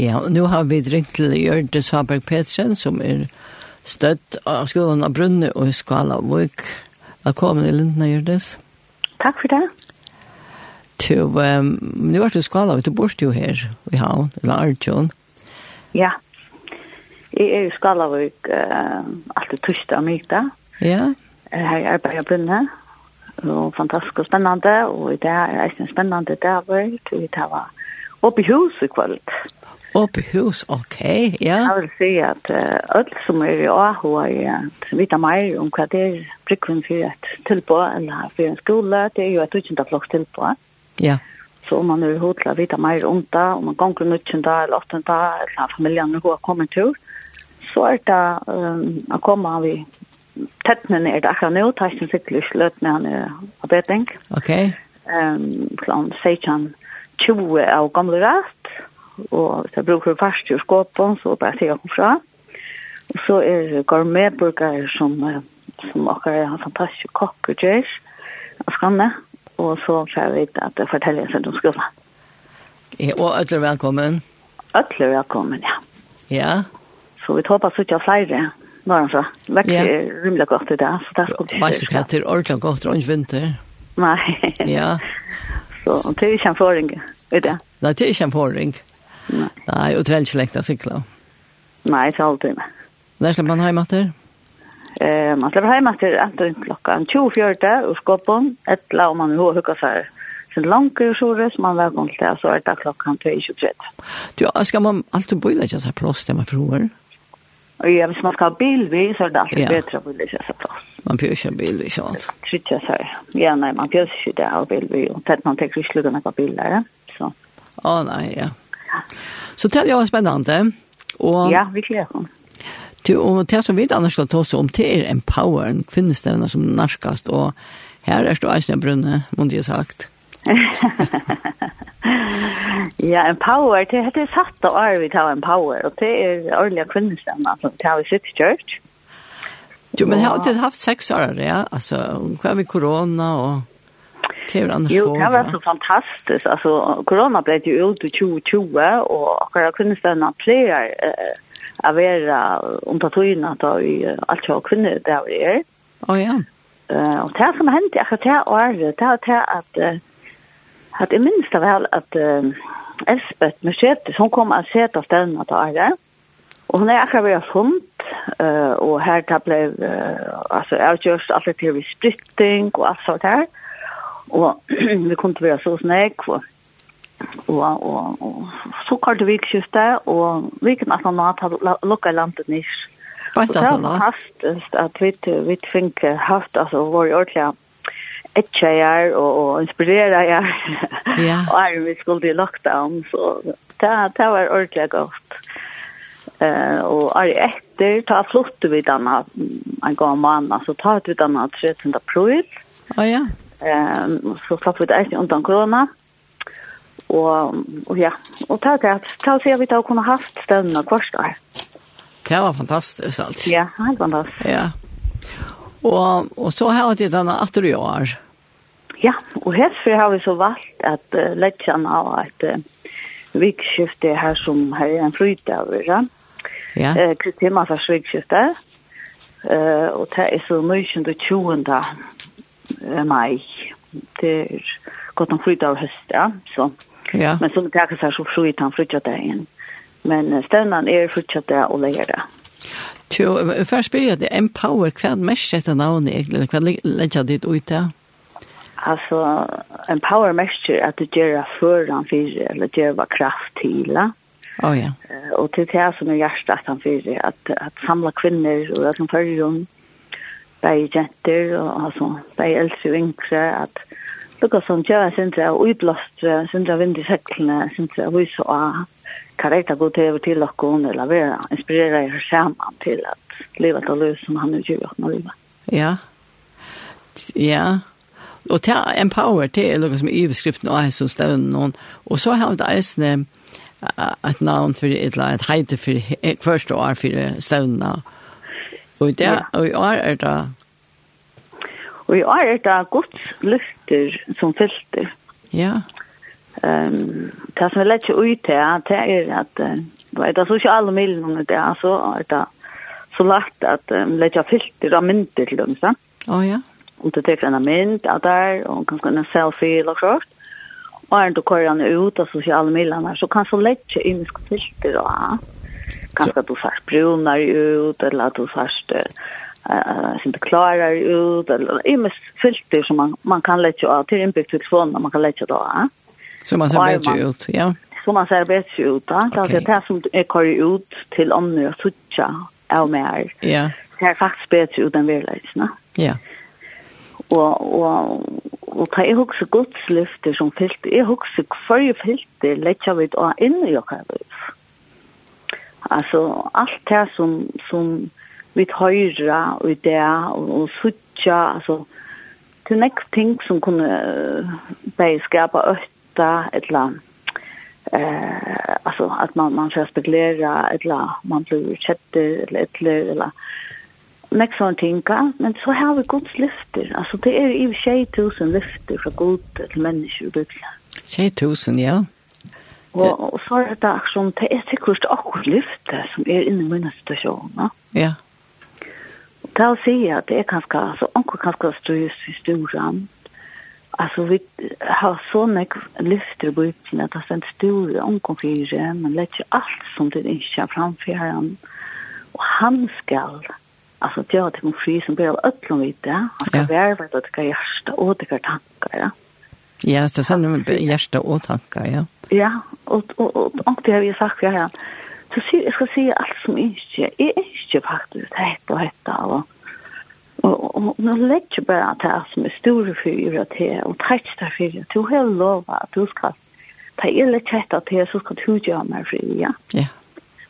Ja, og nå har vi ringt til Gjørte Svaberg Petersen, som er støtt av skolen av Brunne og Skalavøk. Velkommen i Lindene, Gjørtes. Takk for det. Til, um, nå er du Skala, du bor jo her i Havn, eller Arjun. Ja, jeg er i Skalavøk uh, alltid torsdag og mykta. Ja. Her er arbeidet Brunne, og fantastisk og spennende, og det er en spennende dag, og det var oppe i huset kvalitet. Oppe hus, ok, ja. Jeg vil si at uh, alle som er i AHO er ja, vite mer om hva det er brukven for et tilbå, eller for en skole, det er jo et utkjent flokk tilbå. Ja. Så om man er i hodet å vite mer om det, om man ganger gonger nukkjenta, eller åttenta, eller familien er hoa kommet til, så er det um, å komme av i tettene ned, akkurat nå, tar testen sikkert sløt med han er arbeiding. Ok. Um, klant 16, 20 av gamle rett, og så bruker vi fast i skåpen, så bare sier jeg fra. Og så er det gourmetburger som, som akkurat er en fantastisk kokk og til av Skanne, og så får jeg vite at jeg forteller seg om skolen. Ja, og ødler velkommen. Ødler velkommen, ja. Ja. Så vi håper så ikke av flere når han så. Vekk ja. er rimelig godt i dag, så det er skolen. Bare ikke er ordentlig godt, rundt vinter. Nei. ja. Så det er ikke en forring i det. Nei, det er ikke en forring. Nei, och tränar inte läkta cykla. sykla. Nei, ikke alltid. Når slipper man hjemme till? Eh, man slipper hjemme til enten klockan 24 och skåpen, ett la om man har hukket seg sin Sen långt och så röst man til till så er det klockan 23. Du, skal man alltid bo i lägga så här man förhåller? Och ja, hvis man skal ha bilvis så er det alltid ja. bedre å bo i lägga så. Man pjörs ikke bil vid sånt. Trykker seg. Ja, nei, man pjörs ikke det av bil vid. Och tätt man tenker ikke sluta med bilar, så. Åh, nei, ja. Så det er jo spennende. Og, ja, vi gleder oss. Og det som vi annars skal ta oss om, det er empoweren, kvinnestevne som narskast, og her er stå eisne brunne, måtte jeg sagt. ja, empower, det heter satt og er vi tar empower, og det er årlige kvinnestevna som tar vi sitt church. Jo, men har du haft sex år, ja? Altså, hva er vi korona og... Det var annars Jo, det var så fantastiskt. Alltså, corona blev ju ut i 2020 och akkurat kunde stanna fler eh, av era omtatojerna då i allt jag kunde där vi är. Ja, ja. Eh, och det som hände, akkurat det ta året, det var att att jag minns det väl att eh, Elspeth Mercedes, hon kom att sätta ställena till året. Og hun er akkurat vært funnet, uh, og her det ble, uh, altså, jeg har gjort alt det til vi sprytting og alt sånt her. Og vi kom til å være så snakk, og, og, og, og så kallte vi kjøstet, og vi kunne at han hadde lukket landet nys. Og det var fantastisk at vi, vi fikk haft, altså, vår ordentlig etja jeg og, og inspirera jeg. Ja. og er vi skulle i lockdown, så det, det var ordentlig godt. Uh, og är etter, ta flott vi denne en gang man alltså ta ut vid denna 13 april. Ja ja. Ehm så slapp vi det eisen undan korona. Og, og ja, og takk at tal sier vi da kunne haft støvnene kvart der. Det var fantastisk alt. Ja, helt fantastisk. Ja. Og, og så har vi denne atter i år. Ja, og herfor har vi så valgt at uh, lettjan av et uh, vikskifte her som her er en frydag, ja. Ja. Eh, Kristina Massas vikskifte. Eh, og det er så mye 20 mai. Det er godt om flytta av höst, ja. Så. Ja. Men som det här så flyttar han flyttar det inn. Men ställan er flyttar det og leger det. Jo, spør jeg det Empower, hva er det mest etter navnet egentlig? Hva legger det ut där? Alltså, Empower mest är att du gör föran för, eller gör kraft till. Ja. Oh, ja. Och till det som är hjärtat han för att, att samla kvinnor och att de följer dem bei jenter og altså, bei eldre og yngre, at lukka som tjøa sindra og uiblåstre, sindra vind i seklene, sindra vis og ah, kan reita god til over til okkon, eller vera inspirera i saman til at livet og løs som han er tjøa og livet. Ja, ja, og til empower det er noe som er iveskriften og er som støvn noen, og så har vi det eisne et navn for et eller annet heite for hvert år for støvnene, Og det, ja. og i år er det? Og i år er det gods lyfter som filter. Ja. Um, det som vi lett ikke ut til, det er at uh, det er sosiale miljøene der, så er det så lagt at um, lett ikke filter av mynter til dem, sant? Å oh, ja. Og du tar en mynd av der, og kanskje en selfie eller sånt. Og er du kører ut av sosiale miljøene, så kan så lett ikke inn filter av Kanskje du sørst brunar ut, eller at du sørst uh, inte klarar ut, eller i mest filter som man, man kan lägga av till inbyggt telefonen, man kan lägga det av. Så man ser bättre ut, ja. Så man ser bättre ut, ja. Okay. är det som är kvar ut till andra och suttja av mer. Ja. Det är faktiskt bättre ut än verkligheten. Ja. Och, och, och det är också godslyfter som filter. Jag har också kvar filter lägger vi av in i jag kan Alltså allt det som som vi höra och det och, och sucha alltså till next thing som kunde uh, bäj skapa ötta ett land eh alltså att man man ska speglera ett la man blir chatte eller ett eller next sån tinka men så har vi Guds lyfter alltså det är i 2000 lyfter för gott till människor i Bibeln 2000 ja. Og, og så er det akkurat som, det er sikkert akkurat lyfte som er inne i mine situasjoner. Ja. Og det å si at det er kanskje, altså, anker kanskje strøs i storan. Altså, vi har sånne lyfter på bøyden at det er en stor anker fire, men det er alt som det ikke er framfor han. Og han skal, altså, det er til fri som blir av øtlom det. Han skal ja. være ved at det er hjerte og det er tanker, ja. Ja, det er sånn med hjerte og tanker, ja. Ja, och och och og det har vi sagt ja, ja. Så sier, jag ska si allt som jeg ikke, jeg er ikke faktisk hett og hett av, og, og, og, og nå legger jeg bare at det som er store fyrer til, og trekk deg fyrer til, og jeg lover at du skal, ta jeg legger hett av så skal du gjøre meg fri, ja. Ja.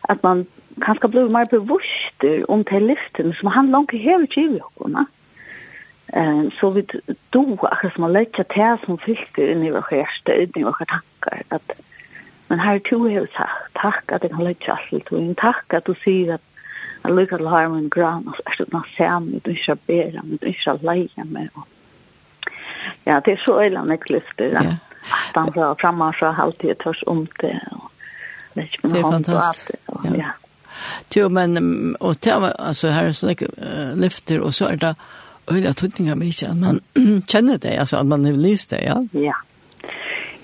At man kanskje blir mer bevisst om til lyften, som han langt hever til i åkene. Eh, så vi då akkurat som man lägger till som filter in i vår hjärsta, in i vår tankar at men här to jag sagt takk at jag har lärt sig till en takk at du sier säger att jag lyckas till harmen grann og så är det något sam du ska bära men du ska leie med ja det er så illa när lyfter ja. at han sa framme så alltid tørs om det och det er ikke min är fantastiskt ja, ja. Jo, men og det var altså, her er sånne mycket lyfter og så er det öliga tuttingar mycket att man känner det, alltså att man har lyst det, ja? Ja,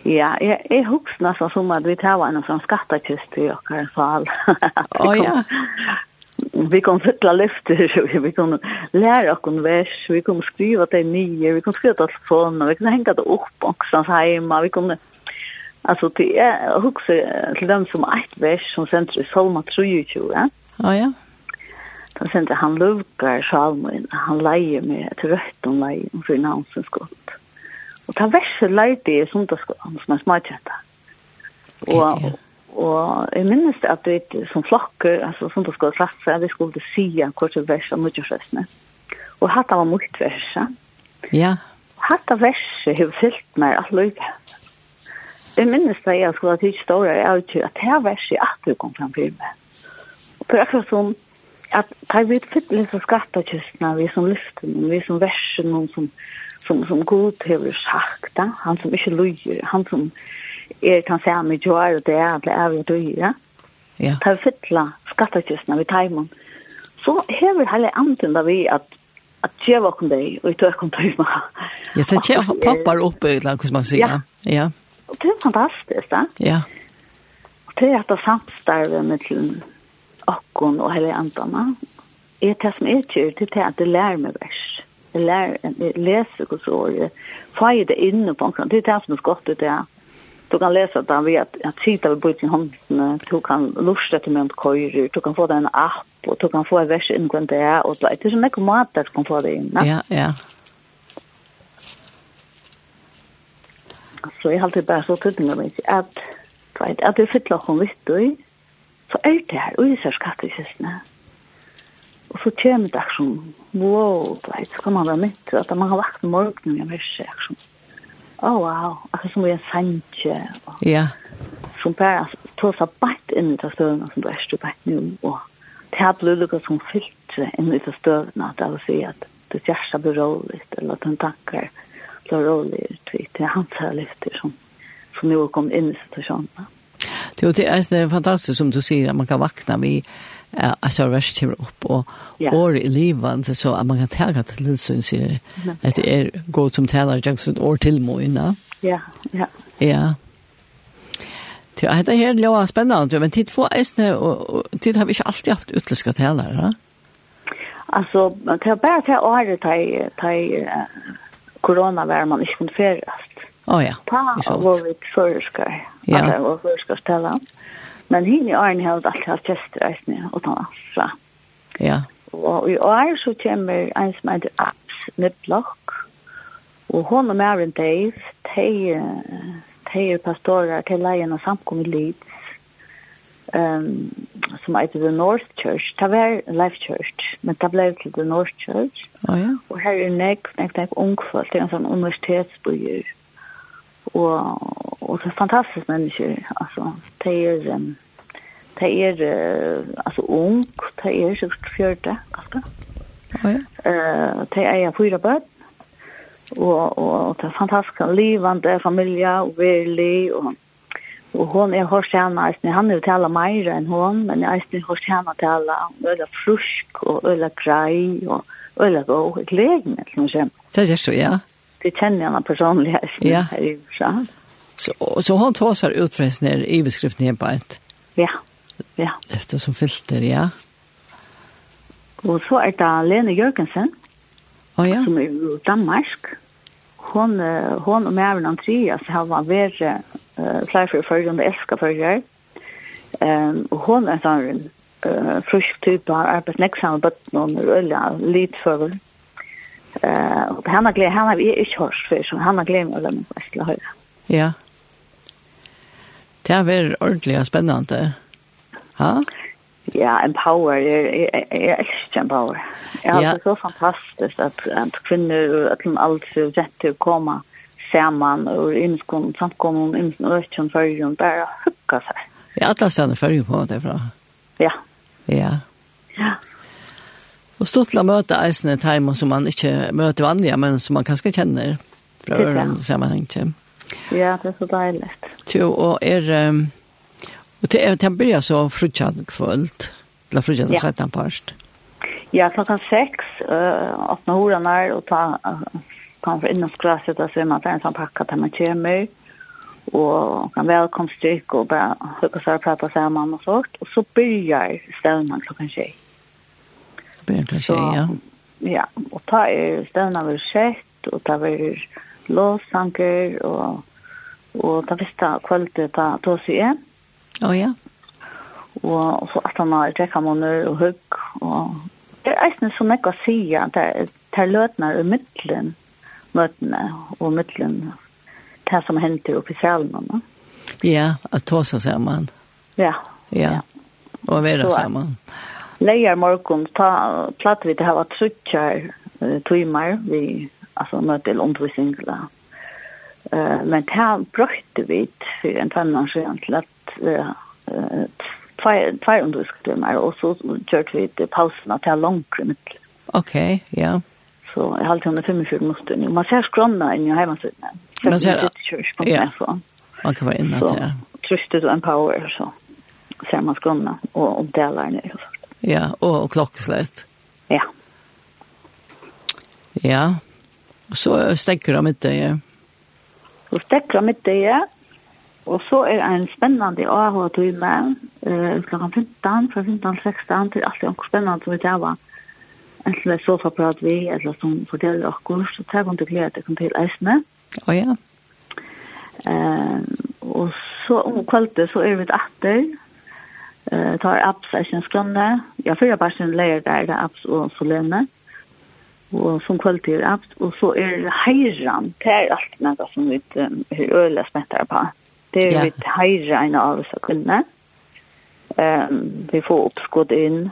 Ja, jeg, jeg husker nesten som at vi tar en sånn skattekist i okker fall. Å ja. Vi kan fytla lyfter, vi kan lære okken vers, vi kan skriva det nye, vi kan skriva det telefonen, vi kan henge det opp oksans heima, vi kan... Altså, det er husker til dem som eit vers som sender i Salma 23, ja? Å ja. Da sender han lukar salmen, han leier med et rødt om leier, for navnsens godt. Og ta verset leite i sundagsskolen som er smakjenta. Og, okay, yeah. og jeg minnes at vi som flokker, altså sundagsskolen satt seg, vi skulle sija kort og vers av nødgjørsrøsene. Og hatt var mot verset. Ja. Hatt av verset har fyllt meg at løyga. Jeg minnes da jeg skulle ha tid ståre, jeg har ikke at det her verset at du kom fram til meg. Og det er akkurat sånn, at ta vi fyrt litt av skattekystene, vi som lyfter, vi som versen, noen som som, som god har sagt, da. han som ikke lyger, han som er kan se meg i djør og det er det er vi døyer. Ja. Ta fytla skattekistene ved teimen. Så hever hele anden da vi at at tjeva kom deg, og i tøk kom deg med. Ja, det tjeva poppar opp, hvordan man sier. Ja. ja. Og det er fantastisk, da. Ja. Og det er at det samstarve med til okkon og hele andana. Det er det som er tjur, det er at det lærer meg vers jeg lærer, leser hos året, får det inne på omkring. Det er det som er godt ut ja. Du kan lese det ved at, at sida vi bryter i hånden, du kan lusta til med køyre, du kan få det en app, og du kan få en vers inngående det er, og det er sånn ikke mat der du kan få det inn. Ja, ja. Så jeg har alltid bare så tydelig med meg at, at jeg fyller henne vitt, så er det her, og jeg ser skattekistene. Ja så kommer det som, Wow, vet, så kan man være mitt, at man har vakt morgenen med mye aksjon. Å, oh, wow, akkurat som vi er sanje. Ja. Som bare tar seg bare inn i det støvende som du er stå bare nå, og det her blitt lukket som fyllt inn i det støvende, det vil si at det kjæreste blir rolig, eller at den tanker blir rolig, det er hans her lyfter som, som jo kom inn i situasjonen. Det er fantastisk som du sier, at man kan vakna vid eh alltså rush till upp och år i livet så at man kan ta det till så syns det er godt som taler jeg Jackson år til Moina. Ja, ja. Ja. Det er det här låa spännande men tid får äsne og tid har vi ikke alltid haft utländska talare. Alltså det är bara det året ta ta corona var man inte kunde färdas. Å ja. Ta var vi förskar. Ja. Alltså var förskar ställa. Men henne i åren har det alltid hatt kjester og ta fra. Ja. Og i år så kommer en som heter Abs Niblock. Og hon og Maren Dave, de, de er pastorer til leien av samkom i Leeds. Um, som heter The North Church. Det var Life Church, men det ble til The North Church. Oh, ja. Og her er nek, nek, nek, ungfolk, det er en sånn universitetsbyer och och så fantastiskt människor alltså det är det är altså ung. Det är så fjärde alltså ja. Eh det är fyra barn. Og og det er fantastisk livande familie og väldigt og Og hon er hos henne, eisne, han er jo tala meira enn hon, men jeg eisne hos henne tala, øyla frusk og øyla grei og øyla gå, og gleden, som hun kommer. Det er så, ja inte känner henne personligen ja. här i USA. Så, så hon tar sig ut fra sin överskrift ner på et? Ja, ja. Efter som filter, ja. Och så är det Lene Jørgensen, oh, ja. som är i Danmark. Hon, hon och Märvin Andreas har varit värre uh, flera för följande älskar följare. Um, och hon är en sån uh, frisk typ av arbetsnäcksamma bötten och öliga lidfövel. Eh, och han har glömt han har ju körs för så han har glömt att lämna på Estla höra. Ja. Det är väl ordentligt spännande. Ha? Ja, en power är är är en power. Ja, det är så fantastiskt att att kvinnor att de alls rätt att komma samman och inskon samkommer in östkön förrjun bara hugga sig. Ja, alla stannar förrjun på det fra. Ja. Ja. Ja. Og stort til å møte eisene timer som man ikke møter vanlige, men som man kanskje kjenner fra øren sammenheng til. Ja, det er så deilig. Jo, og er... Og til, til å begynne så frutjad kvöld, til å frutjad og sette en parst. Ja, klokkan sex uh, åpne horan her, og ta uh, kan for innom skraset, og så er man der en sånn pakka til man kommer, og kan velkomstrykke, og bare høyke seg og prata sammen og sånt, og så begynner stevnen klokkan seks begynte å si, ja. Ja, og ta er støvna vi sett, og ta vi låsanker, og, og ta visste kvalitet ta tås igjen. Å ja. Og, og så at han har trekkamåner og hugg, og det er eisne som jeg kan si, at det er løtene i midtelen, møtene og midtelen, det som henter oppe i salene. Ja, at ta seg sammen. Ja. Ja, og være sammen. Ja lejer morgon ta platt vi det har varit trutchar timmar vi alltså nåt eller undervisning där. Eh men här brötte vi för en annan sjön till att eh två undervisningstimmar och så körde vi det pauserna till långt mitt. Okej, ja. Så jag har alltid 45 minuter nu. Man ser skrona i hemsidan. Man ser Ja. Man kan vara inne där. Trustet and empower så ser man skrona och omdelar nu. Ja, og klokkeslett. Ja. Ja. Og så stekker de mitt ja. Så stekker han mitt ja. Og så er det en spennende AH-time, eh, klokka 15, fra 15 til 16, til alt er noe spennende som vi tar av. Enten det er sofaprat vi, eller som forteller dere, så tar hun til glede dere til eisene. Å oh, ja. Uh, og så om kveldet så er vi etter, eh tar apps i sin skrona. Jag fyra barsen lägger där där apps och solene. Och som kvalitet apps och så är hejran till allt något som vi hur öle spättar på. Det är ett hejran av så kunna. Ehm vi får uppskott in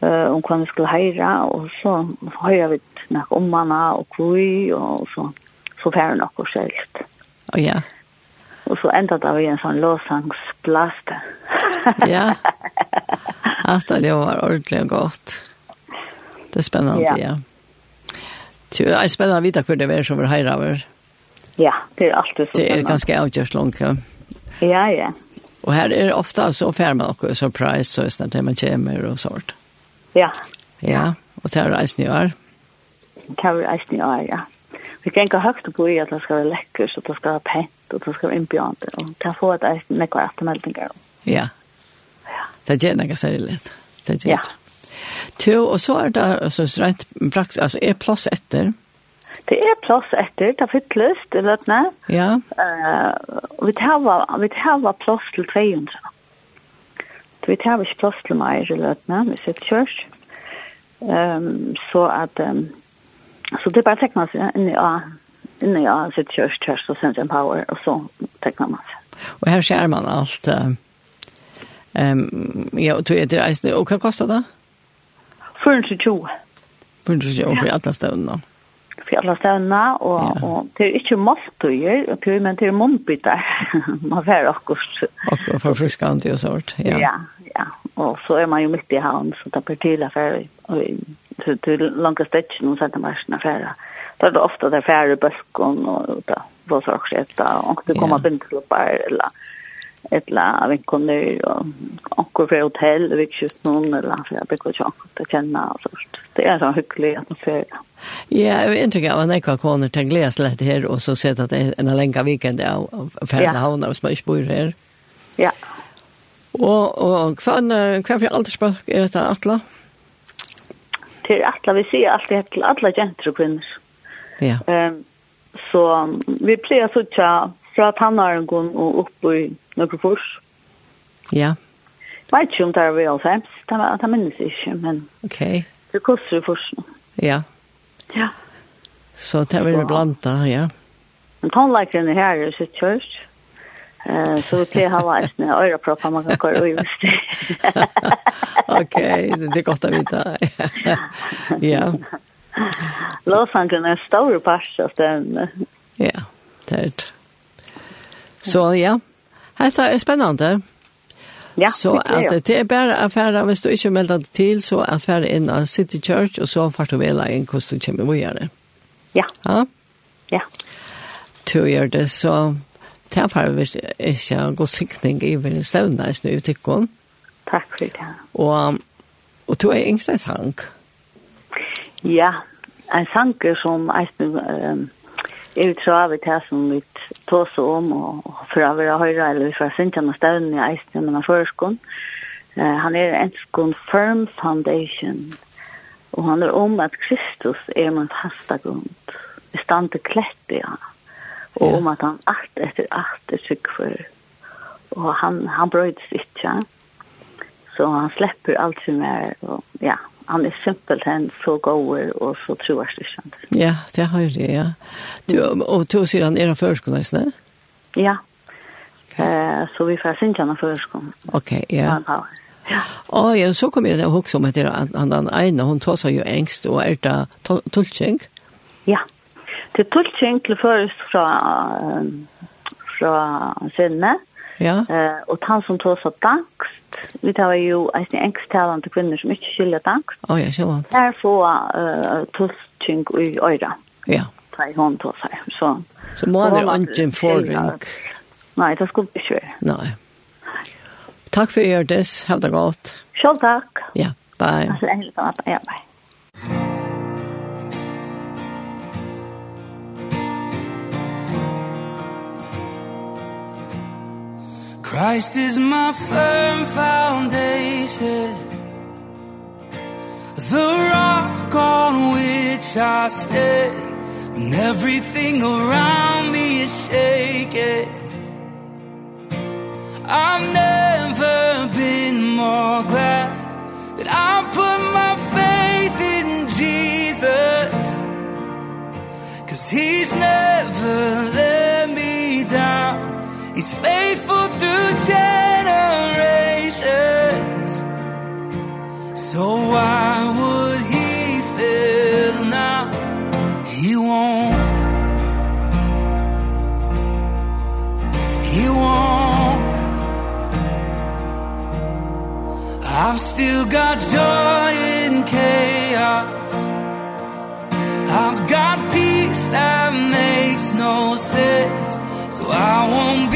eh om kan vi skulle hejra och så höjer vi något om manna och kvui och så så färna och skilt. Ja. Og så enda det vi en sånn låsangsblast. ja. At det var ordentlig godt. Det er spennende, ja. Det er spennende å vite hva det er som er heiravur. Ja, det er alltid så spennende. Det er ganske avgjørst langt. Ja, ja. Og her er det ofte så færre med noe surprise, så er det man kommer og sånt. Ja. Ja, og det er reisende i år. Det er reisende i år, ja vi gänga høyt på i at det skal være lekkert, så det skal være pent og det skal vara og och kan få ett äst med kvar. Ja. Ja. Det är særlig litt. Det gjør Ja. To, og så er det altså, rent praksis, altså er plass etter? Det er plass etter, det fyllst, det vet ni. Ja. Eh, vi tar vi tar plass til 200. Vi tar ikke plass til meg, det vet ni, vi sitter kjørs. Ehm så at... Um, Så det bara tecknas inne ja inne ja sitt church church och sen power och så tecknar man sig. Och här ser man allt ehm ja och det är det och vad kostar det? 420. 420 för alla stävna. För alla stävna och och det är inte måltider och det men det är måltider. man får akkurat. Och för friskande och sånt. Ja. Ja, ja. Och så är man ju mitt i havn så det blir till affär och til, til langt stedje noen sette centimeter færre. Da er det ofte det færre bøsken og da, hva så også etter, og det kommer bindeklubber eller et la av en konner og anker fra hotell, vi ikke kjøpt noen, eller for jeg bruker ikke anker til å kjenne og sånt. Det er sånn hyggelig atmosfære. Ja, jeg vet ikke om jeg har koner til å glede seg litt her, og så sett at det er en lenge weekend av ferdig havner hvis man ikke bor her. Ja. Og, og hva, hva for aldersbøk er dette, Atla? Ja til alla, vi ser allt det till alla jenter och kvinnor. Ja. Ehm så vi plejer så tja fra tannaren og opp i noen fors. Ja. Vet ikke om det er vi altså, det minnes ikke, men Okej. det koster jo forsen. Ja. Ja. Så det er vel blant ja. Men tannleikeren er her i sitt kjørs. Så vi pleier å ha en øyreproppar man kan gå i hvis det. Ok, det er godt å vite. ja. Låsangren er stor part av den. Ja, det er det. Så ja, dette er spennende. Ja, så at det er bare affære, hvis du ikke melder deg til, så affære inn av City Church, og så får du vela inn hvordan du kommer videre. Ja. Ja? Ja. Du gjør det, så Det er bare hvis ikke har gått sikning i veldig støvnene i snøytikken. Takk for det. Og, og du er yngst en sang. Ja, en sang som er um, er tror av det her som vi tås om, og for å være høyre, eller for å synge noen støvnene i eisen, men av førskolen. Uh, han er en skån firm foundation, og han er om at Kristus er min fasta grunn. Vi stand til klett i han og om at han art etter art er syk for og han, han brøydes ikke så han slipper alt som er og ja, han er simpelthen så gåer og så troer styrkjent Ja, det har jeg, ja du, og to sier han er av førskolen, ikke? Ja, okay. eh, så vi får synge han av førskolen Ok, ja Ja. Og ja, så kom jeg til å huske om at han, han, han ene, hun tar seg jo engst, og er det tolkning? Ja. Det til tulking til først fra, fra sinne, ja. eh, og han som tog så dangst, vi tar jo eisen engsttalende kvinner som ikke skiljer dangst, oh, ja, sjåant. der får uh, tulking i øyre. Ja. Ta i hun tog seg. Så, så må han jo ikke en fordring. Nei, det skulle ikke være. Nei. Takk for i Hjørtes. Ha det godt. Selv takk. Ja, bye. Ja, bye. Christ is my firm foundation. The rock on which I stand When everything around me is shaking. I've never been more glad That I put my faith in Jesus. Cause he's never left So why would he fail now? He won't. He won't. I've still got joy in chaos. I've got peace that makes no sense. So I won't be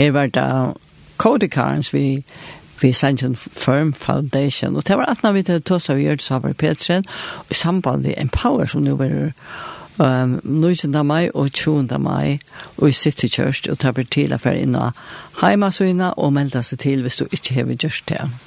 Her var det Cody Carnes vi vi sendte en firm foundation, og det var at når vi til Tosa vi gjør det, så var Petren, i samband med Empower, som nå var um, 19. mai og 20. mai, og i City Church, og tar var til å være inn inne hjemme og melde seg til hvis du ikke har gjort det.